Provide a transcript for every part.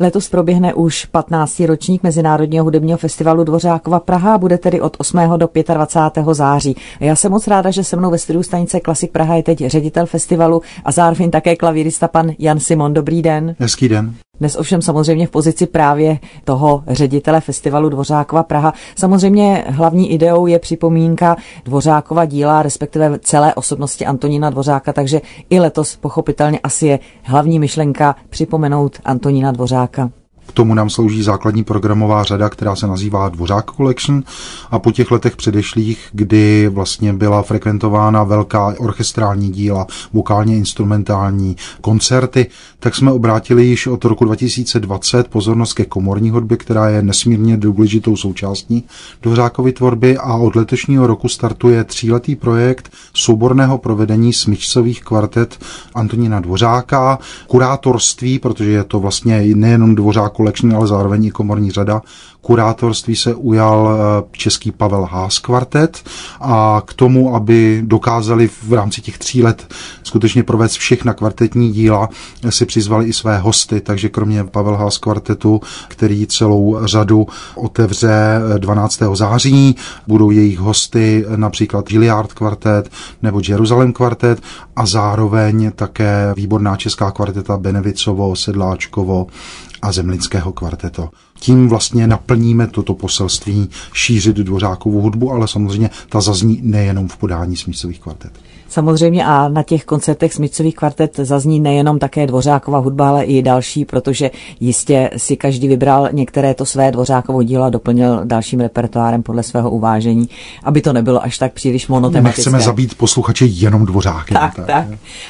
Letos proběhne už 15. ročník Mezinárodního hudebního festivalu Dvořákova Praha, bude tedy od 8. do 25. září. Já jsem moc ráda, že se mnou ve studiu stanice Klasik Praha je teď ředitel festivalu a zároveň také klavírista pan Jan Simon. Dobrý den. Hezký den. Dnes ovšem samozřejmě v pozici právě toho ředitele festivalu Dvořákova Praha. Samozřejmě hlavní ideou je připomínka Dvořákova díla, respektive celé osobnosti Antonína Dvořáka, takže i letos pochopitelně asi je hlavní myšlenka připomenout Antonína Dvořáka. K tomu nám slouží základní programová řada, která se nazývá Dvořák Collection. A po těch letech předešlých, kdy vlastně byla frekventována velká orchestrální díla, vokálně instrumentální koncerty, tak jsme obrátili již od roku 2020 pozornost ke komorní hudbě, která je nesmírně důležitou součástí Dvořákovy tvorby. A od letošního roku startuje tříletý projekt souborného provedení smyčcových kvartet Antonína Dvořáka, kurátorství, protože je to vlastně nejenom Dvořák Collection, ale zároveň i komorní řada. Kurátorství se ujal eh, český Pavel Haas kvartet a k tomu, aby dokázali v rámci těch tří let skutečně provést všechna kvartetní díla, si přizvali i své hosty, takže kromě Pavel Haas kvartetu, který celou řadu otevře 12. Eh, září, budou jejich hosty například Gilliard kvartet nebo Jerusalem kvartet a zároveň také výborná česká kvarteta Benevicovo, Sedláčkovo a Zemlinského kvarteto. Tím vlastně naplníme toto poselství šířit dvořákovou hudbu, ale samozřejmě ta zazní nejenom v podání smísových kvartet. Samozřejmě a na těch koncertech smyčcových kvartet zazní nejenom také dvořáková hudba, ale i další, protože jistě si každý vybral některé to své dvořákovo dílo a doplnil dalším repertoárem podle svého uvážení, aby to nebylo až tak příliš monotematické. Nechceme zabít posluchače jenom dvořáky. Tak, tak, tak.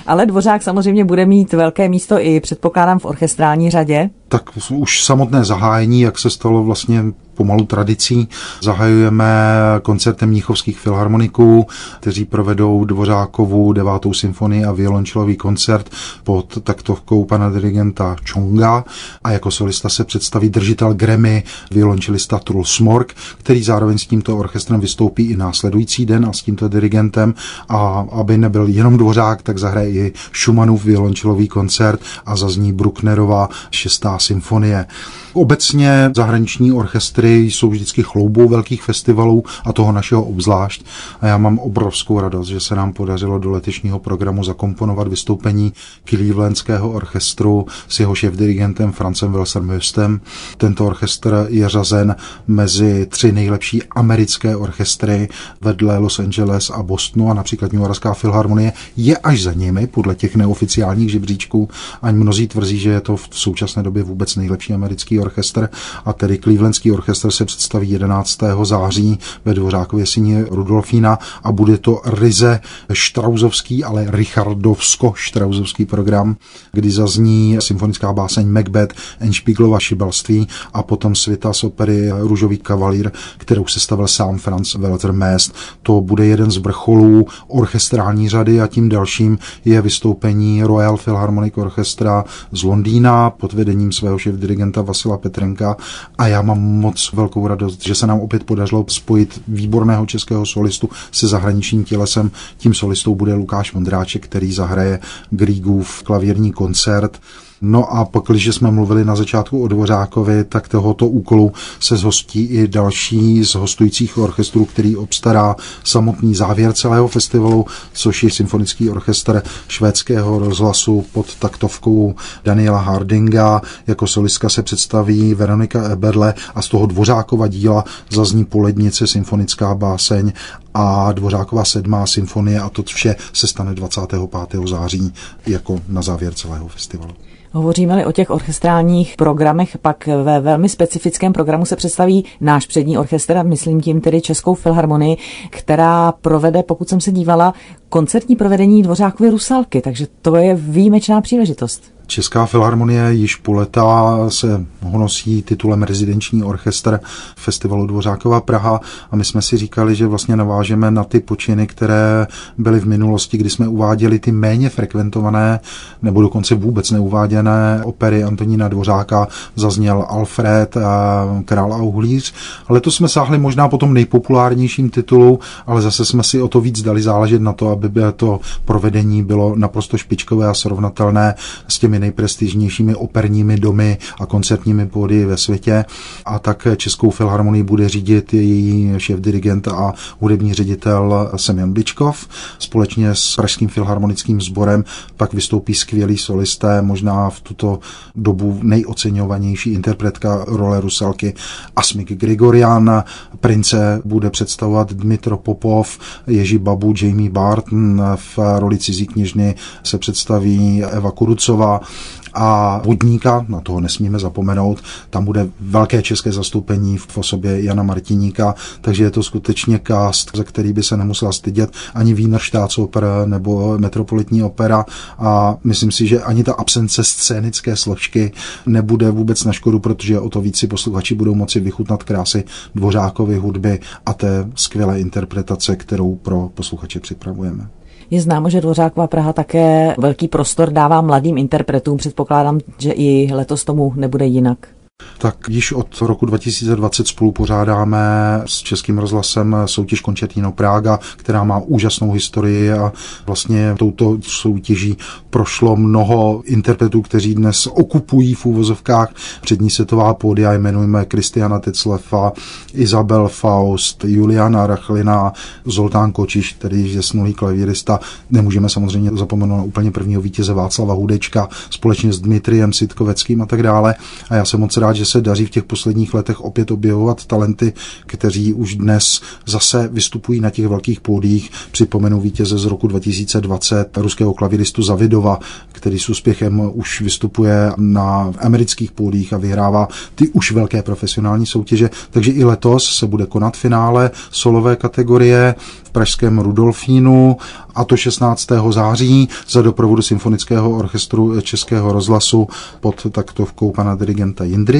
Ale dvořák samozřejmě bude mít velké místo i předpokládám v orchestrální řadě. Tak už samotné zahájení, jak se stalo vlastně песня pomalu tradicí. Zahajujeme koncertem Mnichovských filharmoniků, kteří provedou Dvořákovu devátou symfonii a violončelový koncert pod taktovkou pana dirigenta Chonga a jako solista se představí držitel Grammy, violončelista Truls Smork, který zároveň s tímto orchestrem vystoupí i následující den a s tímto dirigentem a aby nebyl jenom Dvořák, tak zahraje i Schumannův violončelový koncert a zazní Brucknerova šestá symfonie. Obecně zahraniční orchestry jsou vždycky chloubou velkých festivalů a toho našeho obzvlášť. A já mám obrovskou radost, že se nám podařilo do letošního programu zakomponovat vystoupení Clevelandského orchestru s jeho šéf-dirigentem Francem Wilsem Hustem. Tento orchestr je řazen mezi tři nejlepší americké orchestry vedle Los Angeles a Bostonu a například New Yorkská filharmonie je až za nimi podle těch neoficiálních žebříčků. Ani mnozí tvrzí, že je to v současné době vůbec nejlepší americký orchestr a tedy Clevelandský orchestr se představí 11. září ve Dvořákově syni Rudolfína a bude to ryze štrauzovský, ale richardovsko-štrauzovský program, kdy zazní symfonická báseň Macbeth, Enšpíglova šibalství a potom světa z opery Růžový kavalír, kterou sestavil sám Franz Welter Mest. To bude jeden z vrcholů orchestrální řady a tím dalším je vystoupení Royal Philharmonic Orchestra z Londýna pod vedením svého šéf-dirigenta Vasila Petrenka a já mám moc velkou radost, že se nám opět podařilo spojit výborného českého solistu se zahraničním tělesem. Tím solistou bude Lukáš Vondráček, který zahraje Grigův klavírní koncert. No a pak, když jsme mluvili na začátku o Dvořákovi, tak tohoto úkolu se zhostí i další z hostujících orchestrů, který obstará samotný závěr celého festivalu, což je symfonický orchestr švédského rozhlasu pod taktovkou Daniela Hardinga. Jako solistka se představí Veronika Eberle a z toho Dvořákova díla zazní Polednice, symfonická báseň a Dvořáková sedmá symfonie a to vše se stane 25. září jako na závěr celého festivalu. Hovoříme-li o těch orchestrálních programech, pak ve velmi specifickém programu se představí náš přední orchestr, myslím tím tedy Českou filharmonii, která provede, pokud jsem se dívala, koncertní provedení Dvořákovy Rusalky, takže to je výjimečná příležitost. Česká filharmonie již po leta se honosí titulem rezidenční orchestr festivalu Dvořáková Praha a my jsme si říkali, že vlastně navážeme na ty počiny, které byly v minulosti, kdy jsme uváděli ty méně frekventované nebo dokonce vůbec neuváděné opery Antonína Dvořáka, zazněl Alfred, Král a uhlíř. Ale to jsme sáhli možná po tom nejpopulárnějším titulu, ale zase jsme si o to víc dali záležet na to, aby to provedení bylo naprosto špičkové a srovnatelné s těmi nejprestižnějšími operními domy a koncertními pódy ve světě. A tak Českou filharmonii bude řídit její šéf-dirigent a hudební ředitel Semyon Bičkov. Společně s Pražským filharmonickým sborem pak vystoupí skvělí solisté, možná v tuto dobu nejoceňovanější interpretka role Rusalky Asmik Grigorian. Prince bude představovat Dmitro Popov, Ježí Babu, Jamie Barton, v roli cizí knižny se představí Eva Kurucová a Vodníka, na toho nesmíme zapomenout, tam bude velké české zastoupení v osobě Jana Martiníka, takže je to skutečně cast, za který by se nemusela stydět ani Wiener Staatsoper nebo Metropolitní opera a myslím si, že ani ta absence scénické složky nebude vůbec na škodu, protože o to víc si posluchači budou moci vychutnat krásy Dvořákovy hudby a té skvělé interpretace, kterou pro posluchače připravujeme. Je známo, že Dvořáková Praha také velký prostor dává mladým interpretům. Předpokládám, že i letos tomu nebude jinak. Tak již od roku 2020 spolu pořádáme s Českým rozhlasem soutěž Končetino Prága, která má úžasnou historii a vlastně touto soutěží prošlo mnoho interpretů, kteří dnes okupují v úvozovkách přední světová pódia. Jmenujeme Kristiana Teclefa, Izabel Faust, Juliana Rachlina, Zoltán Kočiš, který je snulý klavírista. Nemůžeme samozřejmě zapomenout na úplně prvního vítěze Václava Hudečka společně s Dmitriem Sitkoveckým a tak dále. A já jsem moc rád, že se daří v těch posledních letech opět objevovat talenty, kteří už dnes zase vystupují na těch velkých pódiích. Připomenu vítěze z roku 2020 ruského klaviristu Zavidova, který s úspěchem už vystupuje na amerických pódiích a vyhrává ty už velké profesionální soutěže. Takže i letos se bude konat finále solové kategorie v pražském Rudolfínu a to 16. září za doprovodu Symfonického orchestru Českého rozhlasu pod taktovkou pana dirigenta Jindry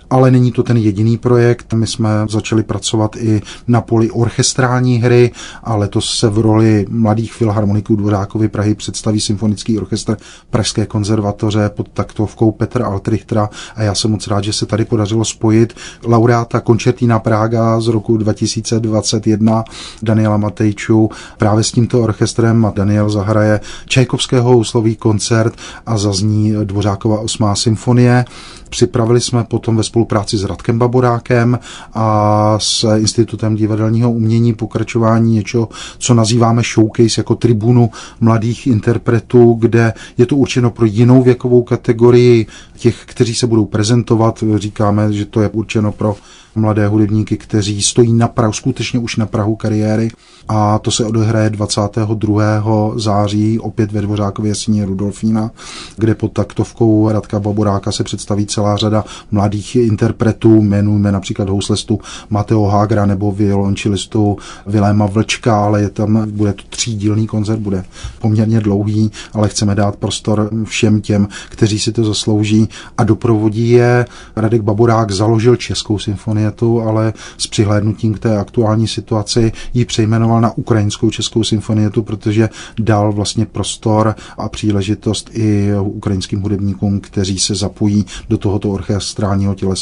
ale není to ten jediný projekt. My jsme začali pracovat i na poli orchestrální hry a letos se v roli mladých filharmoniků Dvořákovy Prahy představí symfonický orchestr Pražské konzervatoře pod taktovkou Petra Altrichtera a já jsem moc rád, že se tady podařilo spojit laureáta koncertína Praga z roku 2021 Daniela Matejču právě s tímto orchestrem a Daniel zahraje Čajkovského úslový koncert a zazní Dvořákova osmá symfonie. Připravili jsme potom ve spolupráci s Radkem Baborákem a s Institutem divadelního umění pokračování něčeho, co nazýváme showcase jako tribunu mladých interpretů, kde je to určeno pro jinou věkovou kategorii těch, kteří se budou prezentovat. Říkáme, že to je určeno pro mladé hudebníky, kteří stojí na Prahu, skutečně už na Prahu kariéry a to se odehraje 22. září opět ve Dvořákově síně Rudolfína, kde pod taktovkou Radka Baboráka se představí celá řada mladých interpretů, jmenujeme například houslestu Mateo Hagra nebo violončilistu Viléma Vlčka, ale je tam, bude to třídílný koncert, bude poměrně dlouhý, ale chceme dát prostor všem těm, kteří si to zaslouží. A doprovodí je Radek Baborák založil Českou symfonietu, ale s přihlédnutím k té aktuální situaci ji přejmenoval na Ukrajinskou českou symfonietu, protože dal vlastně prostor a příležitost i ukrajinským hudebníkům, kteří se zapojí do tohoto orchestrálního tělesa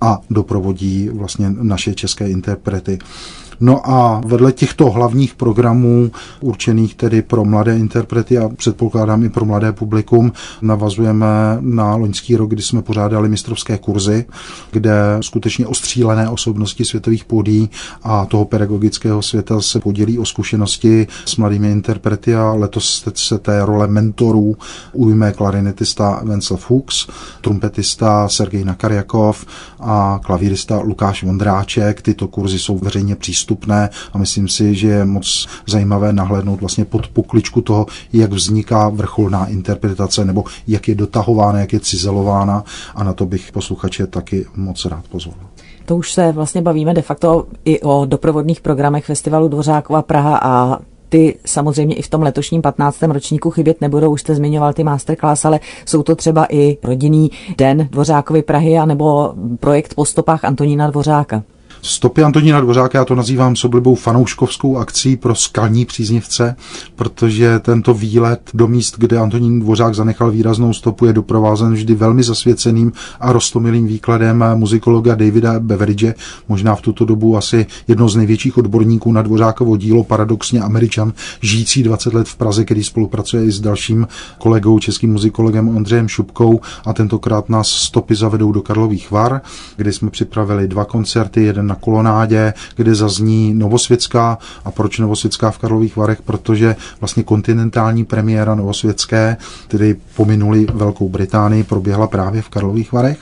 a doprovodí vlastně naše české interprety. No a vedle těchto hlavních programů, určených tedy pro mladé interprety a předpokládám i pro mladé publikum, navazujeme na loňský rok, kdy jsme pořádali mistrovské kurzy, kde skutečně ostřílené osobnosti světových pódí a toho pedagogického světa se podělí o zkušenosti s mladými interprety a letos se té role mentorů ujme klarinetista Vencel Fuchs, trumpetista Sergej Nakarjakov a klavírista Lukáš Vondráček. Tyto kurzy jsou veřejně přístupné přístupné a myslím si, že je moc zajímavé nahlédnout vlastně pod pokličku toho, jak vzniká vrcholná interpretace nebo jak je dotahována, jak je cizelována a na to bych posluchače taky moc rád pozval. To už se vlastně bavíme de facto i o doprovodných programech festivalu Dvořákova Praha a ty samozřejmě i v tom letošním 15. ročníku chybět nebudou, už jste zmiňoval ty masterclass, ale jsou to třeba i rodinný den Dvořákovy Prahy a nebo projekt po stopách Antonína Dvořáka. Stopy Antonína Dvořáka, já to nazývám s oblibou fanouškovskou akcí pro skalní příznivce, protože tento výlet do míst, kde Antonín Dvořák zanechal výraznou stopu, je doprovázen vždy velmi zasvěceným a rostomilým výkladem muzikologa Davida Beveridge, možná v tuto dobu asi jedno z největších odborníků na Dvořákovo dílo, paradoxně američan, žijící 20 let v Praze, který spolupracuje i s dalším kolegou, českým muzikologem Ondřejem Šupkou a tentokrát nás stopy zavedou do Karlových Var, kde jsme připravili dva koncerty, jeden na kolonádě, kde zazní Novosvětská. A proč Novosvětská v Karlových Varech? Protože vlastně kontinentální premiéra Novosvětské, tedy pominuli Velkou Británii, proběhla právě v Karlových Varech.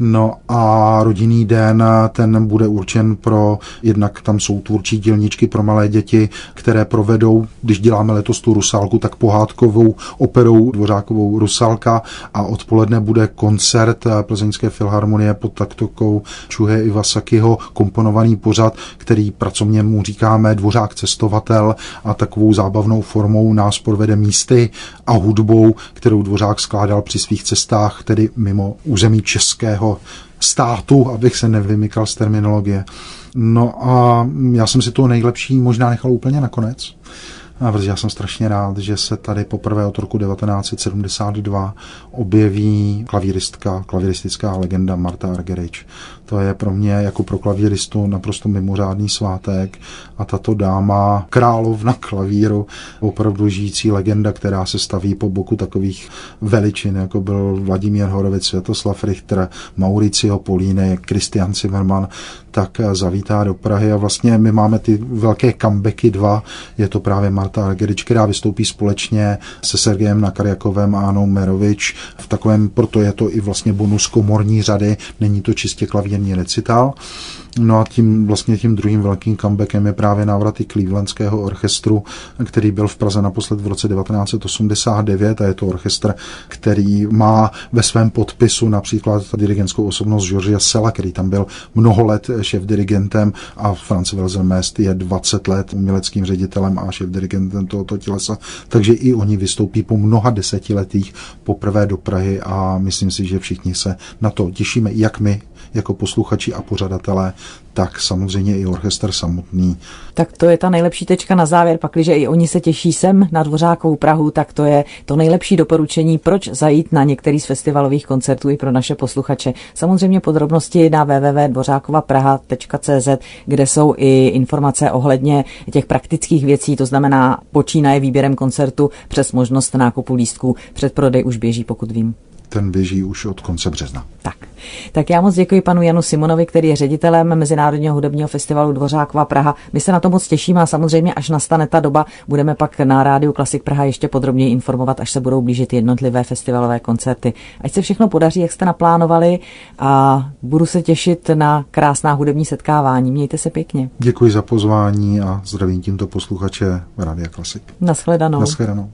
No a rodinný den, ten bude určen pro, jednak tam jsou tvůrčí dílničky pro malé děti, které provedou, když děláme letos tu Rusálku, tak pohádkovou operou Dvořákovou Rusalka a odpoledne bude koncert Plzeňské filharmonie pod taktokou Čuhe Iwasakiho, komponovaný pořad, který pracovně mu říkáme Dvořák cestovatel a takovou zábavnou formou nás provede místy a hudbou, kterou Dvořák skládal při svých cestách, tedy mimo území českého státu, abych se nevymykal z terminologie. No a já jsem si to nejlepší možná nechal úplně nakonec. Protože já jsem strašně rád, že se tady poprvé od roku 1972 objeví klavíristka, klavíristická legenda Marta Argerich. To je pro mě jako pro klavíristu naprosto mimořádný svátek a tato dáma, královna klavíru, opravdu žijící legenda, která se staví po boku takových veličin, jako byl Vladimír Horovic, Světoslav Richter, Mauricio Políny, Christian Zimmermann, tak zavítá do Prahy a vlastně my máme ty velké comebacky dva, je to právě Marta Argerič, která vystoupí společně se Sergejem Nakarjakovem a Anou Merovič v takovém, proto je to i vlastně bonus komorní řady, není to čistě klavírní recital. No a tím vlastně tím druhým velkým comebackem je právě návrat i Clevelandského orchestru, který byl v Praze naposled v roce 1989 a je to orchestr, který má ve svém podpisu například dirigentskou osobnost Georgia Sela, který tam byl mnoho let šéf dirigentem a Franz Welselmest je 20 let uměleckým ředitelem a šéf dirigentem tohoto tělesa, takže i oni vystoupí po mnoha desetiletích poprvé do Prahy a myslím si, že všichni se na to těšíme, jak my jako posluchači a pořadatelé, tak samozřejmě i orchestr samotný. Tak to je ta nejlepší tečka na závěr, pakliže i oni se těší sem na Dvořákovou Prahu, tak to je to nejlepší doporučení, proč zajít na některý z festivalových koncertů i pro naše posluchače. Samozřejmě podrobnosti na www.dvořákovapraha.cz, kde jsou i informace ohledně těch praktických věcí, to znamená počínaje výběrem koncertu přes možnost nákupu lístků. Předprodej už běží, pokud vím ten běží už od konce března. Tak. Tak já moc děkuji panu Janu Simonovi, který je ředitelem Mezinárodního hudebního festivalu Dvořákova Praha. My se na to moc těšíme a samozřejmě, až nastane ta doba, budeme pak na rádiu Klasik Praha ještě podrobněji informovat, až se budou blížit jednotlivé festivalové koncerty. Ať se všechno podaří, jak jste naplánovali a budu se těšit na krásná hudební setkávání. Mějte se pěkně. Děkuji za pozvání a zdravím tímto posluchače Rádia Klasik. Naschledanou. Naschledanou.